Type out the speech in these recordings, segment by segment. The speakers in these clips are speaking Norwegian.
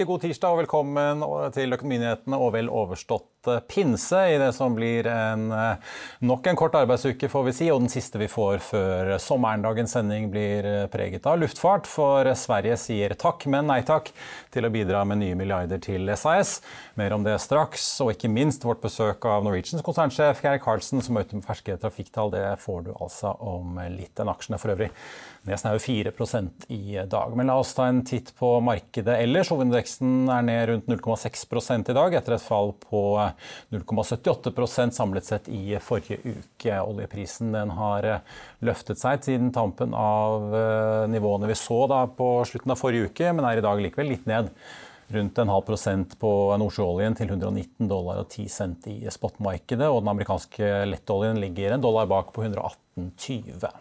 riktig god tirsdag og velkommen til Økonominyhetene og vel overstått eh, pinse i det som blir en, eh, nok en kort arbeidsuke, får vi si, og den siste vi får før sommeren. Dagens sending blir eh, preget av luftfart, for Sverige sier takk, men nei takk til å bidra med nye milliarder til SAS. Mer om det straks, og ikke minst vårt besøk av Norwegians konsernsjef Geir Karlsen, som er ute med ferske trafikktall. Det får du altså om litt. enn aksjen er for øvrig ned jo 4% i dag. Men la oss ta en titt på markedet ellers. Hovedindeksen er ned rundt 0,6 i dag, etter et fall på 0,78% samlet sett i forrige uke. Oljeprisen har løftet seg siden tampen av eh, nivåene vi så på slutten av forrige uke, men er i dag likevel litt ned rundt en halv prosent på nordsjøoljen til 119 dollar og 10 cent i spotmarkedet. Og den amerikanske lettoljen ligger en dollar bak på 118,20.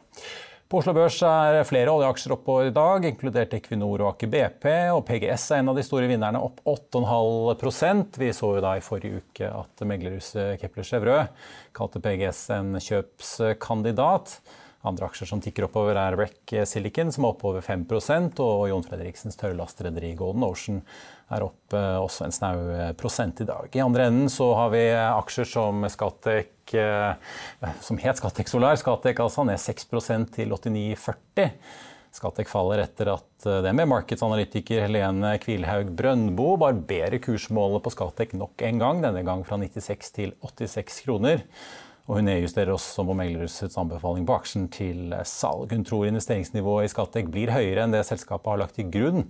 På Oslo Børs er flere oljeaksjer oppover i dag, inkludert Equinor og Aker BP. Og PGS er en av de store vinnerne, opp 8,5% Vi så jo da i forrige uke at meglerhuset Kepler Chevrø kalte PGS en kjøpskandidat. Andre aksjer som tikker oppover, er Rec Silicon, som er oppover 5% og Jon Fredriksens tørrlastrederi Golden Ocean er opp eh, også en snau eh, prosent i dag. I andre enden så har vi aksjer som Skattek, eh, som het Skattek Solar. Skattek altså ned 6% til 89,40. Skattek faller etter at det med markedsanalytiker Helene Kvilhaug Brøndbo barberer kursmålet på Skattek nok en gang, denne gang fra 96 til 86 kroner. Og hun nedjusterer også på meglerhusets anbefaling på aksjen til salg. Hun tror investeringsnivået i Skattek blir høyere enn det selskapet har lagt til grunn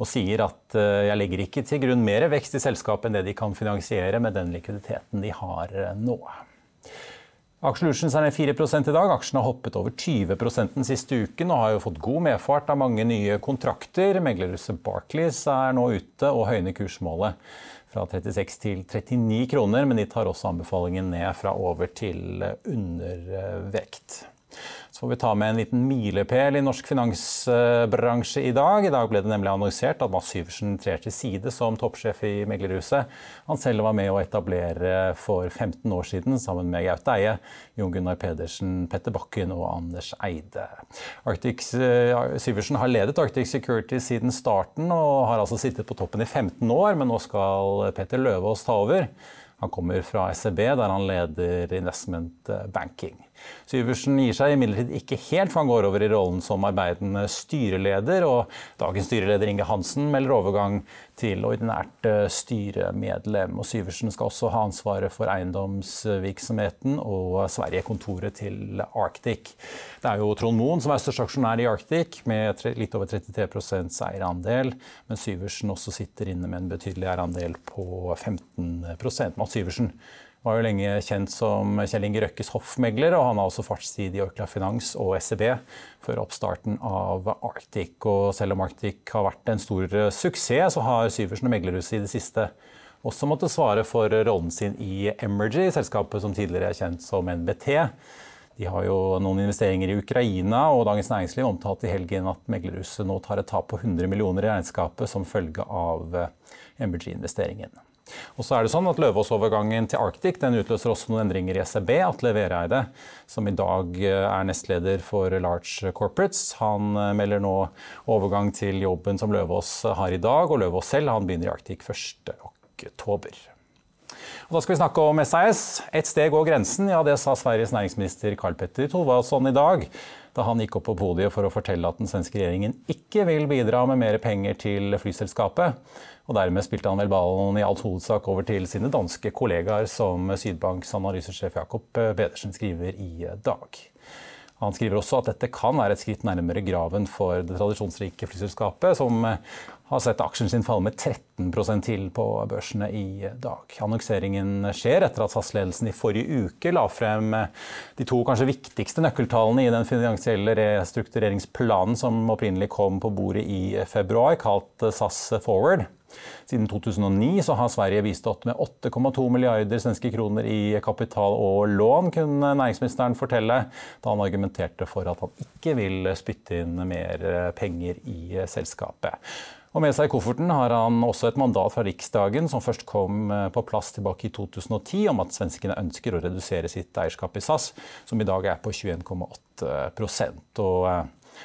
og sier at eh, jeg legger ikke til grunn mer vekst i selskapet enn det de kan finansiere med den likviditeten de har eh, nå. Aksjelutions er ned 4 i dag. Aksjen har hoppet over 20 den siste uken og har jo fått god medfart av mange nye kontrakter. Meglerhuset Barclays er nå ute og høyner kursmålet fra 36 til 39 kroner, men de tar også anbefalingen ned fra over til undervekt. Får vi ta med en liten milepæl i norsk finansbransje i dag. I dag ble det nemlig annonsert at Mads Syversen trer til side som toppsjef i meglerhuset. Han selv var med å etablere for 15 år siden sammen med Gaute Eie, Jon Gunnar Pedersen, Petter Bakken og Anders Eide. Arctic, eh, Syversen har ledet Arctic Security siden starten og har altså sittet på toppen i 15 år, men nå skal Petter Løvaas ta over. Han kommer fra SEB, der han leder investment banking. Syversen gir seg imidlertid ikke helt, for han går over i rollen som arbeidende styreleder. Og dagens styreleder Inge Hansen melder overgang til ordinært eh, styremedlem. Og Syversen skal også ha ansvaret for eiendomsvirksomheten og Sverige-kontoret til Arctic. Det er jo Trond Moen som er største aksjonær i Arctic, med litt over 33% eierandel. Men Syversen også sitter inne med en betydelig eierandel på 15% Mats Syversen var jo lenge kjent som Kjell Inge Røkkes hoffmegler, og han har også fartstid i Orkla Finans og SEB før oppstarten av Arctic. Og selv om Arctic har vært en stor suksess, så har Syversen og meglerhuset i det siste også måttet svare for rollen sin i Emergy, selskapet som tidligere er kjent som NBT. De har jo noen investeringer i Ukraina, og Dagens Næringsliv omtalte i helgen at meglerhuset nå tar et tap på 100 millioner i regnskapet som følge av Emergy-investeringen. Og så er det sånn at Løvaas-overgangen til Arctic den utløser også noen endringer i SEB. Atle Vereide, som i dag eh, er nestleder for Large Corporates, han eh, melder nå overgang til jobben som Løvaas har i dag. Og Løvaas selv han begynner i Arctic 1. Og da skal vi snakke om SAS. Ett steg går grensen, ja det sa Sveriges næringsminister Karl Petter Thorvaldsson i dag. Da han gikk opp på podiet for å fortelle at den svenske regjeringen ikke vil bidra med mer penger til flyselskapet. Og dermed spilte han vel ballen i all hovedsak over til sine danske kollegaer, som Sydbanks analysesjef Jakob Pedersen skriver i dag. Han skriver også at dette kan være et skritt nærmere graven for det tradisjonsrike flyselskapet, som har sett aksjen sin falle med 13% til på børsene i dag. Annonseringen skjer etter at SAS-ledelsen i forrige uke la frem de to kanskje viktigste nøkkeltallene i den finansielle restruktureringsplanen som opprinnelig kom på bordet i februar, kalt SAS Forward. Siden 2009 så har Sverige bistått med 8,2 milliarder svenske kroner i kapital og lån, kunne næringsministeren fortelle, da han argumenterte for at han ikke vil spytte inn mer penger i selskapet. Og Med seg i kofferten har han også et mandat fra Riksdagen, som først kom på plass tilbake i 2010, om at svenskene ønsker å redusere sitt eierskap i SAS, som i dag er på 21,8% og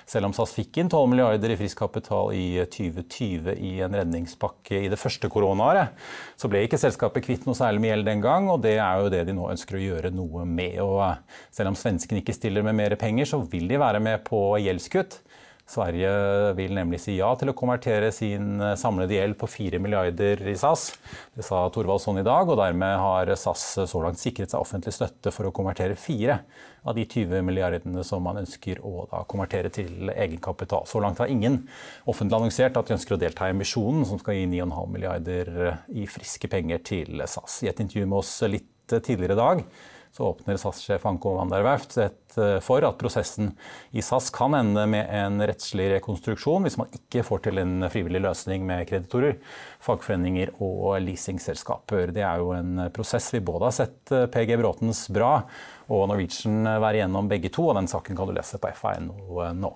selv om SAS fikk inn 12 milliarder i frisk kapital i 2020 i en redningspakke i det første koronaåret, så ble ikke selskapet kvitt noe særlig med gjeld den gang, og det er jo det de nå ønsker å gjøre noe med. Og selv om svenskene ikke stiller med mer penger, så vil de være med på gjeldskutt. Sverige vil nemlig si ja til å konvertere sin samlede gjeld på 4 milliarder i SAS. Det sa Thorvaldsson i dag, og dermed har SAS så langt sikret seg offentlig støtte for å konvertere fire av de 20 milliardene som man ønsker å konvertere til egenkapital. Så langt har ingen offentlig annonsert at de ønsker å delta i emisjonen, som skal gi 9,5 milliarder i friske penger til SAS. I et intervju med oss litt tidligere i dag så åpner SAS-sjef Anko van der Werft eh, for at prosessen i SAS kan ende med en rettslig rekonstruksjon hvis man ikke får til en frivillig løsning med kreditorer, fagforeninger og leasingselskaper. Det er jo en prosess vi både har sett eh, PG Bråtens Bra og Norwegian være igjennom begge to, og den saken kan du lese på FA.no nå.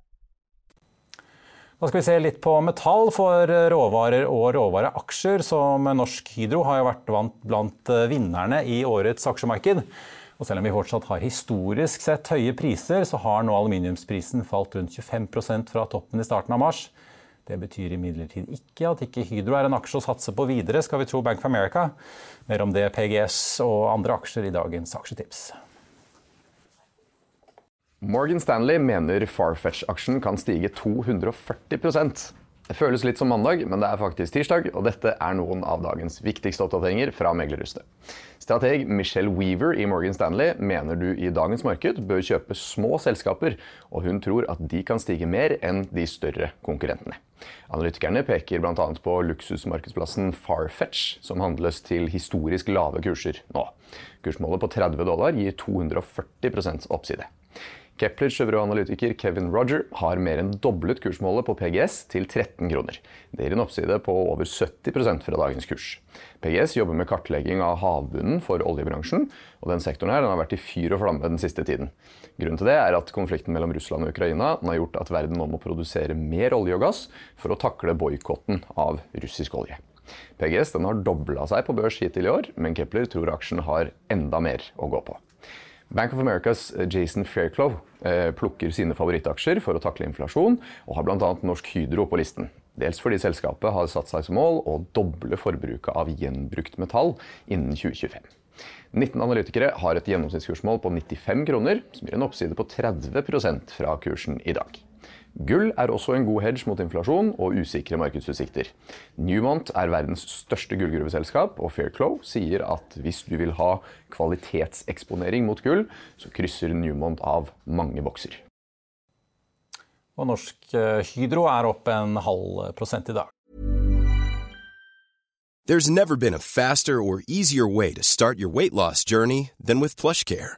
Da skal vi se litt på metall for råvarer og råvareaksjer, som Norsk Hydro har vært blant vinnerne i årets aksjemarked. Og selv om vi fortsatt har historisk sett høye priser, så har nå aluminiumsprisen falt rundt 25% fra toppen i starten av mars. Det betyr imidlertid ikke at ikke Hydro er en aksje å satse på videre, skal vi tro Bank of America. Mer om det, PGS og andre aksjer i dagens aksjetips. Morgan Stanley mener Farfetch-aksjen kan stige 240% Det føles litt som mandag, men det er faktisk tirsdag, og dette er noen av dagens viktigste oppdateringer fra meglerhuset. Strateg Michelle Weaver i Morgan Stanley mener du i dagens marked bør kjøpe små selskaper, og hun tror at de kan stige mer enn de større konkurrentene. Analytikerne peker bl.a. på luksusmarkedsplassen Farfetch, som handles til historisk lave kurser nå. Kursmålet på 30 dollar gir 240% oppside. Keplers Chevrolet-analytiker Kevin Roger har mer enn doblet kursmålet på PGS til 13 kroner. Det gir en oppside på over 70% fra dagens kurs. PGS jobber med kartlegging av havbunnen for oljebransjen, og den sektoren her har vært i fyr og flamme den siste tiden. Grunnen til det er at konflikten mellom Russland og Ukraina har gjort at verden nå må produsere mer olje og gass for å takle boikotten av russisk olje. PGS har dobla seg på børs hittil i år, men Kepler tror aksjen har enda mer å gå på. Bank of Americas eh, Jason Fairclough eh, plukker sine favorittaksjer for å takle inflasjon, og har bl.a. Norsk Hydro på listen. Dels fordi selskapet har satt seg som mål å doble forbruket av gjenbrukt metall innen 2025. 19 analytikere har et gjennomsnittskursmål på 95 kroner, som gir en oppside på 30% fra kursen i dag. Gull er også en god hedge mot inflasjon og usikre markedsutsikter. Newmont er verdens største gullgruveselskap, og Fairclow sier at hvis du vil ha kvalitetseksponering mot gull, så krysser Newmont av mange bokser. Og Norsk eh, Hydro er opp en halv prosent i dag. There's never been a faster or easier way to start your weight loss journey than with PlushCare.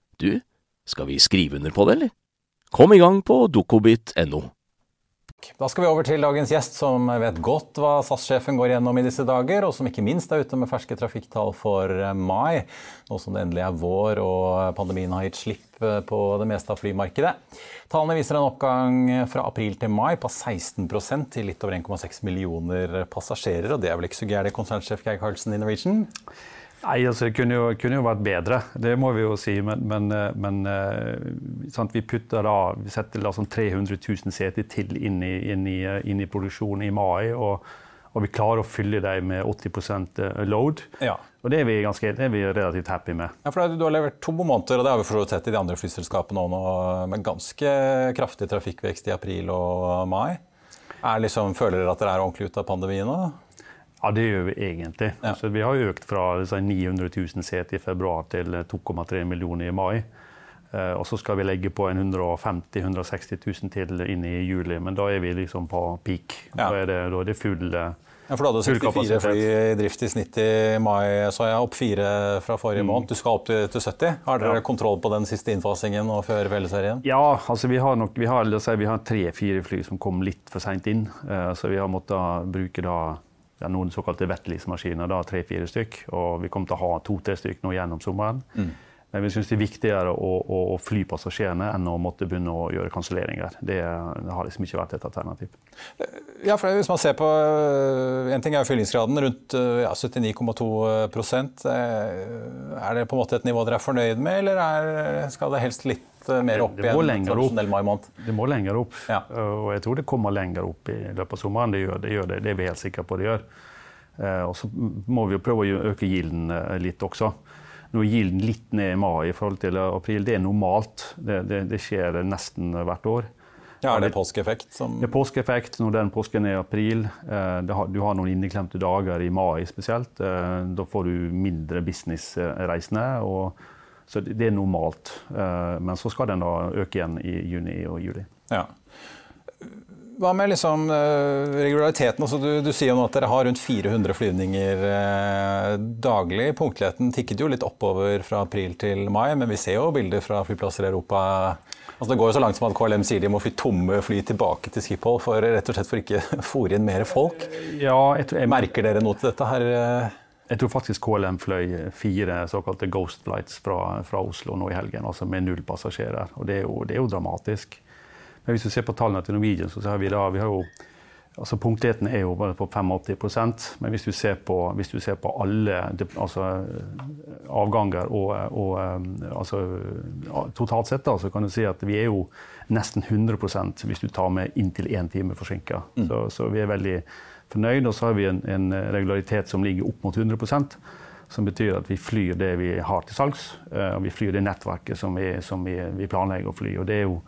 du, skal vi skrive under på det, eller? Kom i gang på dokobit.no. Da skal vi over til dagens gjest, som vet godt hva SAS-sjefen går gjennom i disse dager, og som ikke minst er ute med ferske trafikktall for eh, mai, nå som det endelig er vår og pandemien har gitt slipp eh, på det meste av flymarkedet. Tallene viser en oppgang fra april til mai på 16% til litt over 1,6 millioner passasjerer. og Det er vel ikke så gærent, konsernsjef Geir Karlsen i Norwegian? Nei, altså Det kunne jo, kunne jo, vært bedre, det må vi jo si. Men, men, eh, men eh, sant, vi putter da, vi setter da sånn 300 000 seter til inn i, inn i, inn i produksjonen i mai. Og, og, vi klarer å fylle dem med 80 eh, load. Ja. Og det er, vi ganske, det er vi relativt happy med. Ja, for Du har levert to måneder, og det har vi for sett i de andre flyselskapene nå, med ganske kraftig trafikkvekst i april og mai. Er liksom, føler dere at dere er ordentlig ute av pandemien nå? Ja, det gjør vi egentlig. Ja. Så vi har økt fra 900 000 seter i februar til 2,3 millioner i mai. Eh, og så skal vi legge på 150 000-160 000 til inn i juli, men da er vi liksom på peak. Ja. Da, er det, da er det full ja, for Du hadde 64 fly i drift i snitt i mai, så jeg opp fire fra forrige mm. måned. Du skal opp til, til 70. Har dere ja. kontroll på den siste innfasingen og før felleserien? Ja, altså vi har, nok, vi har, har tre-fire fly som kom litt for seint inn. Eh, så vi har måttet bruke da det er noen såkalte wetlease-maskiner, tre-fire stykk. Og vi kommer til å ha to-tre stykk nå gjennom sommeren. Mm. Men vi syns det er viktigere å, å, å, fly passasjerene enn å måtte begynne å gjøre kanselleringer. Det, det, har liksom ikke vært et alternativ. Ja, for Hvis man ser på eh, En ting er fyllingsgraden, rundt eh, ja, 79,2 eh, Er det på en måte et nivå dere er fornøyd med, eller er, skal det helst litt mer opp igjen? Det må lenger opp. Ja. Og jeg tror det kommer lenger opp i løpet av sommeren. Det gjør det, gjør det, det er vi helt sikre på det gjør. Og så må vi jo prøve å øke gilden litt også. Nå er gilden litt ned i mai i forhold til april. Det er normalt. Det, det, det skjer nesten hvert år. Ja, Er det påskeeffekt? Som... Det er påskeeffekt når den påsken er i april. Eh, du har noen inneklemte dager i mai spesielt. Eh, da får du mindre businessreisende. så det er normalt. Eh, men så skal den da øke igjen i juni og juli. Ja. Hva med liksom, uh, regulariteten? Altså, du, du, sier jo nå at dere har rundt 400 flyvninger uh, daglig. Punktligheten tikket jo litt oppover fra april til mai, men vi ser jo bilder fra flyplasser i Europa. Altså, det går jo så langt som at KLM sier de må fly tomme fly tilbake til Schiphol for rett og slett for ikke å fòre inn mer folk. Ja, jeg jeg, Merker dere noe til dette her? Jeg tror faktisk KLM fløy fire såkalte Ghost flights fra, fra Oslo nå i helgen, altså med null passasjerer. Og det er jo, det er jo dramatisk. Men hvis du ser på tallene til Norwegian, så har vi da vi har jo altså Punktligheten er jo bare på 85% men hvis du ser på, du ser på alle altså, avganger og, og altså, totalt sett, da, så kan du si at vi er jo nesten 100% hvis du tar med inntil én time forsinka. Mm. Så, så, vi er veldig fornøyd. Og så har vi en, en, regularitet som ligger opp mot 100% som betyr at vi flyr det vi har til salgs. Eh, og vi flyr det nettverket som vi, som vi, vi planlegger å fly. og det er jo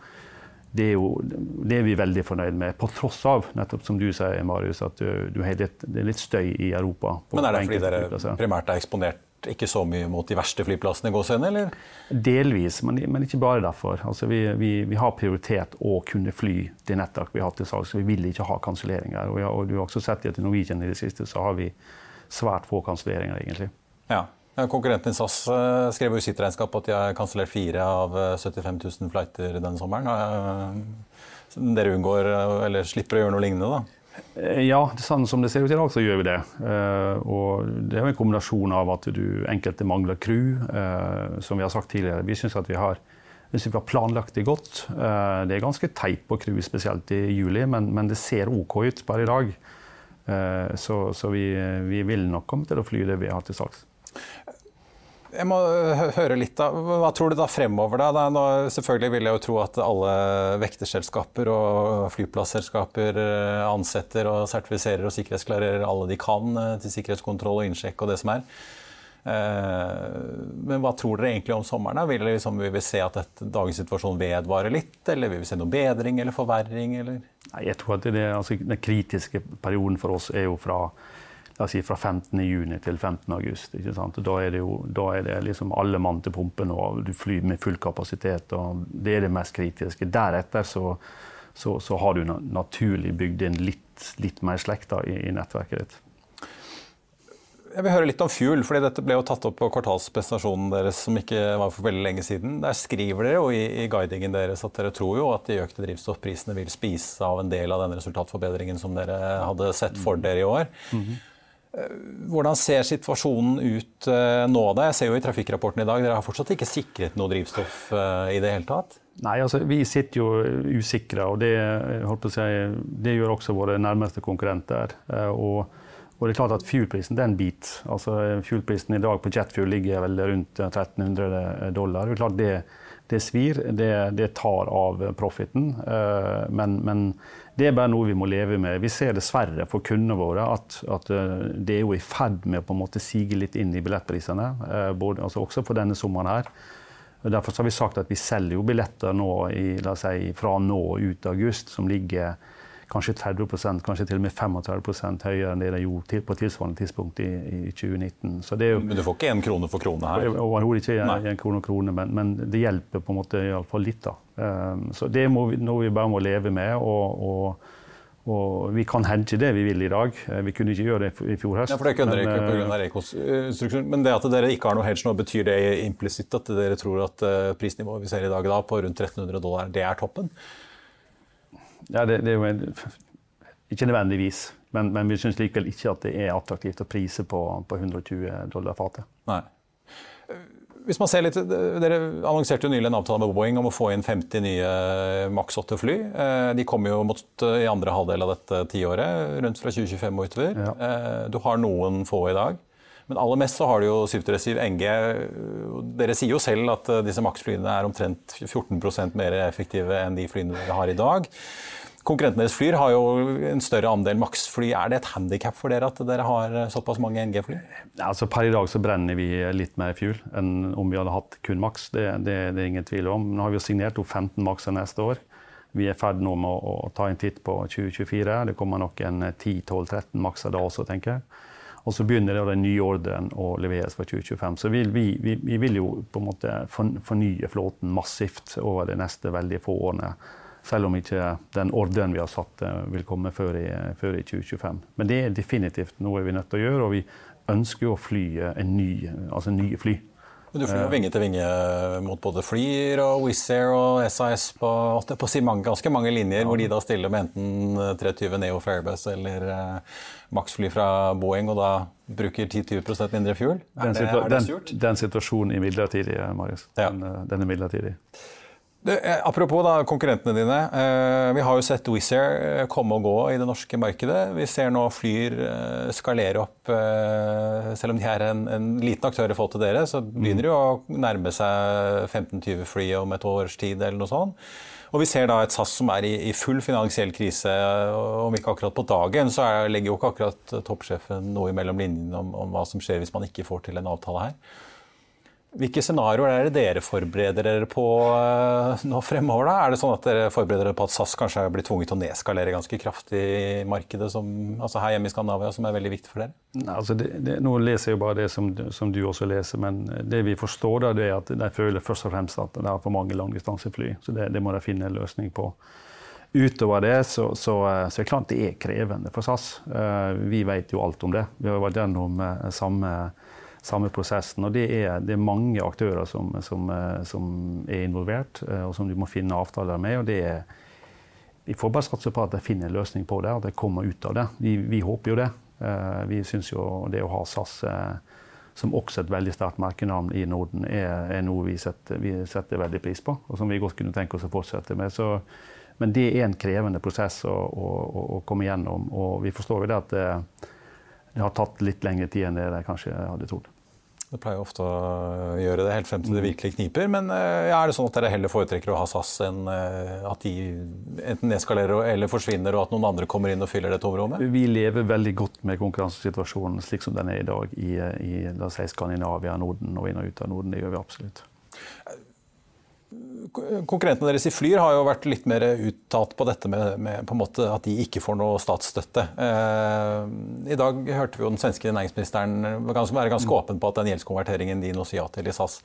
det er, jo, det er vi veldig fornøyd med, på tross av nettopp som du sier, Marius, at du, du litt, det er litt støy i Europa. Men er det fordi dere primært er eksponert ikke så mye mot de verste flyplassene i gåsehudene, eller? Delvis, men, men, ikke bare derfor. Altså, vi, vi, vi, har prioritet å kunne fly det nettverk vi har til salgs. Vi vil ikke ha kanselleringer. Og, og, du har også sett at i Norwegian i det siste så har vi svært få kanselleringer, egentlig. Ja. Ja, konkurrenten din SAS eh, skrev jo i sitt regnskap at de har kansellert fire av 75 eh, 000 flighter denne sommeren. Dere unngår, eller slipper å gjøre noe lignende, da? Ja, sånn som det ser ut i dag, så gjør vi det. Og det er jo en kombinasjon av at du enkelte mangler crew, som vi har sagt tidligere. Vi syns at vi har, vi har planlagt det godt. Det er ganske teit på crew, spesielt i juli, men, men det ser OK ut bare i dag. Så, så vi, vi, vil nok komme til å fly det vi har til salgs. Jeg må høre litt da. Hva tror du da fremover? da? Nå, selvfølgelig vil jeg jo tro at alle vekterselskaper og flyplasselskaper eh, ansetter og sertifiserer og sikkerhetsklarerer alle de kan eh, til sikkerhetskontroll og innsjekk og det som er. Eh, men hva tror dere egentlig om sommeren? Vil, liksom, vi se at dette, dagens situasjon vedvarer litt, eller vil vi se noen bedring eller forverring? Eller? Nei, jeg tror at det, altså, Den kritiske perioden for oss er jo fra la oss si fra 15.6 til 15.8. Da er det jo da er det liksom alle mann til pumpen, og du flyr med full kapasitet. og Det er det mest kritiske. Deretter så, så, så har du naturlig bygd inn litt, litt mer slekter i, i, nettverket ditt. Jeg vil høre litt om fuel, fordi dette ble jo tatt opp på kvartalspresentasjonen deres som ikke var for veldig lenge siden. Der skriver dere jo i, i guidingen deres at dere tror jo at de økte drivstoffprisene vil spise av en del av den resultatforbedringen som dere hadde sett for dere i år. Mm -hmm. Eh, hvordan ser situasjonen ut eh, nå? da? Jeg ser jo i trafikkrapporten i dag, Dere har fortsatt ikke sikret noe drivstoff eh, i det hele tatt? Nei, altså vi sitter jo usikre, og det, si, det gjør også våre nærmeste konkurrenter. Og, og, det er klart at fuelprisen den bit. Altså, fuelprisen i dag på jetfuel ligger vel rundt 1300 dollar. Det er klart det, det svir, det, det tar av profiten. Men, men det er bare noe vi må leve med. Vi ser dessverre for kundene våre at, at eh, det er jo i ferd med å på en måte sige litt inn i billettprisene, eh, altså også for denne sommeren her. Derfor har vi sagt at vi selger jo billetter nå i, si, fra nå ut august som ligger kanskje 30 kanskje til og med 35% høyere enn det de gjorde på tilsvarende tidspunkt i, i 2019. Jo, men du får ikke én krone for krone her? Overhodet ikke en krone for krone, men, men, det hjelper på en måte iallfall litt. da. Um, så det må vi, noe vi bare må leve med. og, og og vi kan hedge det vi vil i dag. Vi kunne ikke gjøre det i fjor høst. Ja, for det kunne dere ikke pga. rekonstruksjon. Men det at dere ikke har noe hedge nå, betyr det implisitt at dere tror at eh, prisnivået vi ser i dag da, på rundt 1300 dollar, det er toppen? Ja, det, det, er jo en, ikke nødvendigvis, men, men vi syns likevel ikke at det er attraktivt å prise på, på 120 dollar fatet. Nei. Hvis man ser litt, Dere annonserte jo nylig en avtale med Boeing om å få inn 50 nye Max 8-fly. Eh, de kommer jo mot eh, i andre halvdel av dette tiåret, rundt fra 2025 og utover. Ja. Eh, du har noen få i dag. Men aller mest så har du jo 737 NG. Dere sier jo selv at disse Max-flyene er omtrent 14% mer effektive enn de flyene dere har i dag. Konkurrentene deres flyr har jo en større andel maksfly. Er det et handikap for dere at dere har såpass mange NG-fly? Altså, per i dag så brenner vi litt mer fuel enn om vi hadde hatt kun maks. Det, det, det, er ingen tvil om. Nå har vi jo signert opp 15 makser neste år. Vi er i ferd med å, ta en titt på 2024. Det kommer nok en 10-12-13 makser da også, tenker jeg. Og så begynner den nye ordren å leveres for 2025. Så vi, vi, vi, vil jo på en måte fornye flåten massivt over de neste veldig få årene. Selv om ikke den ordren vi har satt eh, vil komme før i, før i 2025. Men det er definitivt noe vi er nødt til å gjøre, og vi ønsker jo å fly en ny, altså nye fly. Men du flyr jo vinge til vinge mot både Flyr og Wizz Air og SAS på, på ganske mange linjer, ja. hvor de da stiller med enten 320 Neo Fairbus eller uh, Max-fly fra Boeing, og da bruker 10-20% mindre fuel? Er den, det, er det surt? Den, den situasjonen er midlertidig, Marius. Ja. Den, den er midlertidig. Eh, apropos da, konkurrentene dine. Eh, vi har jo sett Wizz Air eh, komme og gå i det norske markedet. Vi ser nå Flyr skalere opp. Selv om de er en, en, liten aktør i forhold til dere, så begynner de å nærme seg 15-20 fly om et års tid eller noe sånt. Og vi ser da et SAS som er i, full finansiell krise. Om ikke akkurat på dagen, så er, legger jo ikke akkurat toppsjefen noe imellom linjene om, om hva som skjer hvis man ikke får til en avtale her. Hvilke scenarioer er det dere forbereder dere på eh, nå fremover? da? Er det sånn at dere forbereder dere på at SAS kanskje blir tvunget til å nedskalere ganske kraftig i markedet som, altså her hjemme i Skandinavia, som er veldig viktig for dere? Nei, altså det, det, nå leser jeg jo bare det som, som, du også leser, men det vi forstår, da, det er at de føler først og fremst at det er for mange langdistansefly. Så det, det må de finne en løsning på. Utover det så, så, så, er det klart det er krevende for SAS. Eh, vi vet jo alt om det. Vi har vært gjennom eh, samme samme prosessen. Og det er, det er mange aktører som, som, som, er involvert, og som du må finne avtaler med. og det er vi får bare satse på at de finner en løsning på det, at de kommer ut av det. Vi, vi håper jo det. Vi syns jo det å ha SAS som også et veldig sterkt merkenavn i Norden, er, er noe vi setter, vi setter, veldig pris på, og som vi godt kunne tenke oss å fortsette med. Så, men det er en krevende prosess å, å, å, komme gjennom, og vi forstår jo det at det, det har tatt litt lengre tid enn det de kanskje hadde trodd. Det pleier ofte å gjøre det helt frem til det virkelig kniper. Men eh, ja, er det sånn at dere heller foretrekker å ha SAS enn eh, at de enten nedskalerer eller forsvinner, og at noen andre kommer inn og fyller det tomrommet? Vi lever veldig godt med konkurransesituasjonen slik som den er i dag i, i Skandinavia, Norden og inn og ut av Norden. Det gjør vi absolutt. Konkurrentene deres i Flyr har jo vært litt mer uttalt på dette med, med på at de ikke får noe statsstøtte. Eh, I dag hørte vi jo den svenske næringsministeren være ganske åpen på at den gjeldskonverteringen de nå sier ja til i SAS,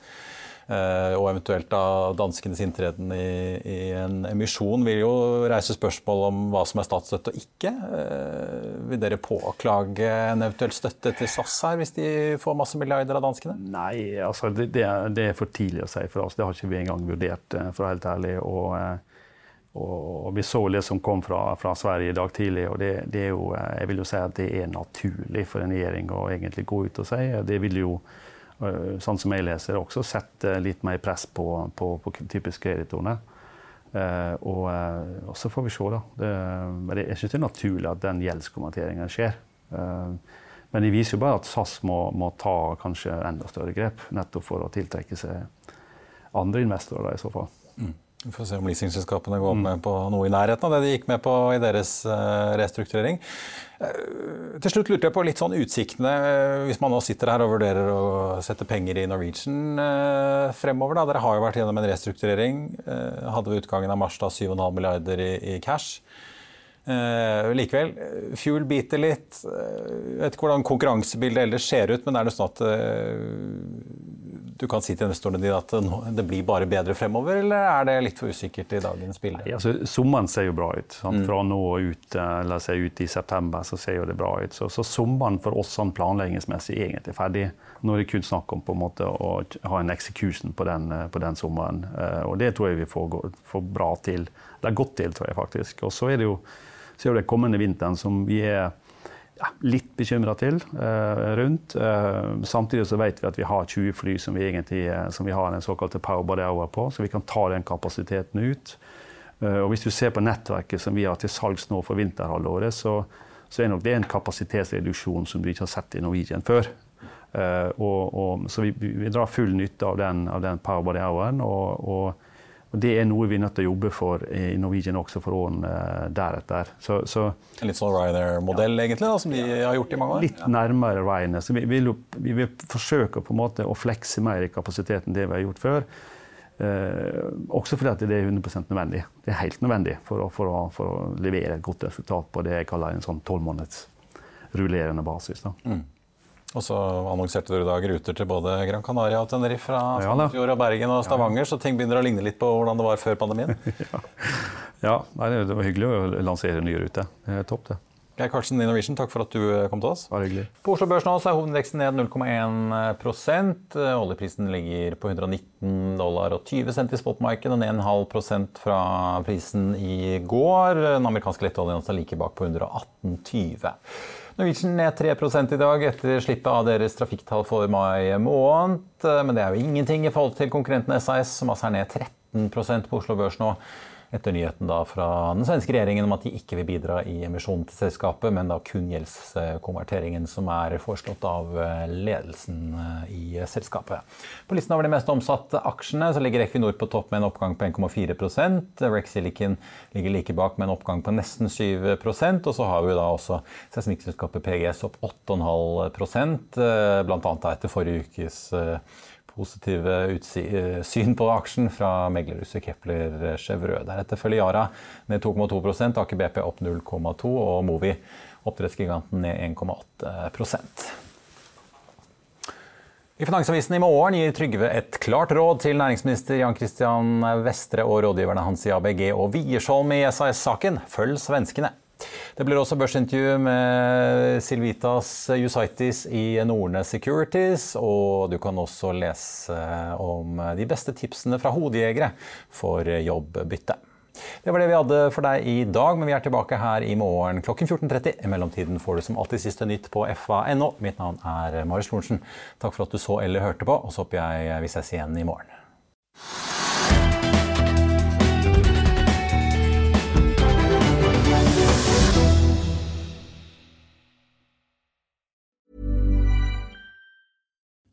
og eventuelt da danskenes inntreden i, i, en emisjon vil jo reise spørsmål om hva som er statsstøtte og ikke. Eh, vil dere påklage en eventuell støtte til SAS her, hvis de får masse milliarder av danskene? Nei, altså det, det, er, det er, for tidlig å si for oss. Det har ikke vi engang vurdert, eh, for å være helt ærlig. Og, og vi så det som kom fra, fra Sverige i dag tidlig, og det, det, er jo, jeg vil jo si at det er naturlig for en regjering å egentlig gå ut og si. Det vil jo Eh, sånn som jeg leser det, også sette litt mer press på, på, på typisk kreditorene. Eh, og, eh, så får vi se, da. Det, det, jeg syns det er naturlig at den gjeldskonverteringen skjer. Eh, men det viser jo bare at SAS må, må, ta kanskje enda større grep, nettopp for å tiltrekke seg andre investorer da, i så fall. Mm. Vi får se om leasingselskapene går mm. med på noe i nærheten av det de gikk med på i deres uh, restrukturering. Uh, til slutt lurte jeg på litt sånn utsiktene. Uh, hvis man nå sitter her og vurderer å sette penger i Norwegian fremover. Da. Dere har jo vært gjennom en restrukturering. hadde ved utgangen av mars da 7,5 milliarder i, cash. likevel, fuel biter litt. Jeg vet ikke hvordan konkurransebildet ellers ser ut, men er det sånn at du kan si til investorene dine at det blir bare bedre fremover, eller er det litt for usikkert i dagens bilde? Ja, altså, sommeren ser jo bra ut. Sant? Fra nå og ut, eller ser ut i september så ser jo det bra ut. Så, så sommeren for oss sånn planleggingsmessig er egentlig ferdig. Nå er det kun snakk om på en måte å ha en execution på den, på den sommeren. Eh, og det tror jeg vi får, får bra til. Det er godt til, tror jeg faktisk. Og så er det jo så er det kommende vinteren som vi er ja, litt bekymra til eh, rundt. Eh, samtidig så vet vi at vi har 20 fly som vi, egentlig, eh, som vi har den såkalte power body hour på, så vi kan ta den kapasiteten ut. Eh, og hvis du ser på nettverket som vi har til salgs nå for vinterhalvåret, så, så er nok det en kapasitetsreduksjon som du ikke har sett i Norwegian før. Eh, og, og, så vi, vi, drar full nytte av den, av den power body houren. og, og og Det er noe vi er nødt til å jobbe for i Norwegian også for årene eh, deretter. Så, så, en litt sånn Ryanair-modell ja. egentlig, da, som de har gjort i mange år? Litt nærmere Ryanair. Så vi vil, vi vil forsøke på en måte å flekse mer i kapasiteten enn det vi har gjort før. Eh, også fordi det er 100% nødvendig. Det er helt nødvendig for å, for, å, for å, levere et godt resultat på det jeg kaller en sånn tolvmåneds rullerende basis. Da. Mm. Og så annonserte dere i dag ruter til både Gran Canaria og Tenerife fra Sandefjord og Bergen og Stavanger, så ting begynner å ligne litt på hvordan det var før pandemien? ja, ja det var hyggelig å lansere nye ruter. Det er topp, det. Geir Karlsen i Norwegian, takk for at du kom til oss. Bare hyggelig. På Oslo Børs nå er hovedindeksen ned 0,1% Oljeprisen ligger på 119 dollar og 20 cent i spotmarkedet, ned en halv prosent fra prisen i går. Den amerikanske lettoljen er like bak på 118,20. Norwegian ned 3 i dag etter slippet av deres trafikktall for mai måned. Men det er jo ingenting i forhold til konkurrenten SAS, som altså er ned 13 på Oslo Børs nå etter nyheten fra den svenske regjeringen om at de ikke vil bidra i emisjonen til selskapet, men da kun gjeldskonverteringen som er foreslått av eh, ledelsen eh, i selskapet. På listen over de mest omsatte aksjene ligger Equinor på topp med en oppgang på 1,4 Rex Silicon ligger like bak med en oppgang på nesten 7% og så har vi da også seismikkselskapet PGS opp 8,5 eh, bl.a. etter forrige ukes positive eh, syn på aksjen fra meglerhuset Kepler Chevreux. Deretter følger Yara ned 2,2 Aker BP opp 0,2 og Movi, oppdrettsgiganten, ned 1,8% i Finansavisen i morgen gir Trygve et klart råd til næringsminister Jan Christian Vestre og rådgiverne hans i ABG og Wiersholm i SAS-saken. Følg svenskene. Det blir også børsintervju med Silvitas Jusaitis i Nordnes Securities, og du kan også lese om de beste tipsene fra hodejegere for jobbbytte. Det var det vi hadde for deg i dag, men vi er tilbake her i morgen klokken 14.30. I mellomtiden får du som alltid siste nytt på fa.no. Mitt navn er Marius Lorentzen. Takk for at du så eller hørte på, og så håper jeg vi ses igjen i morgen.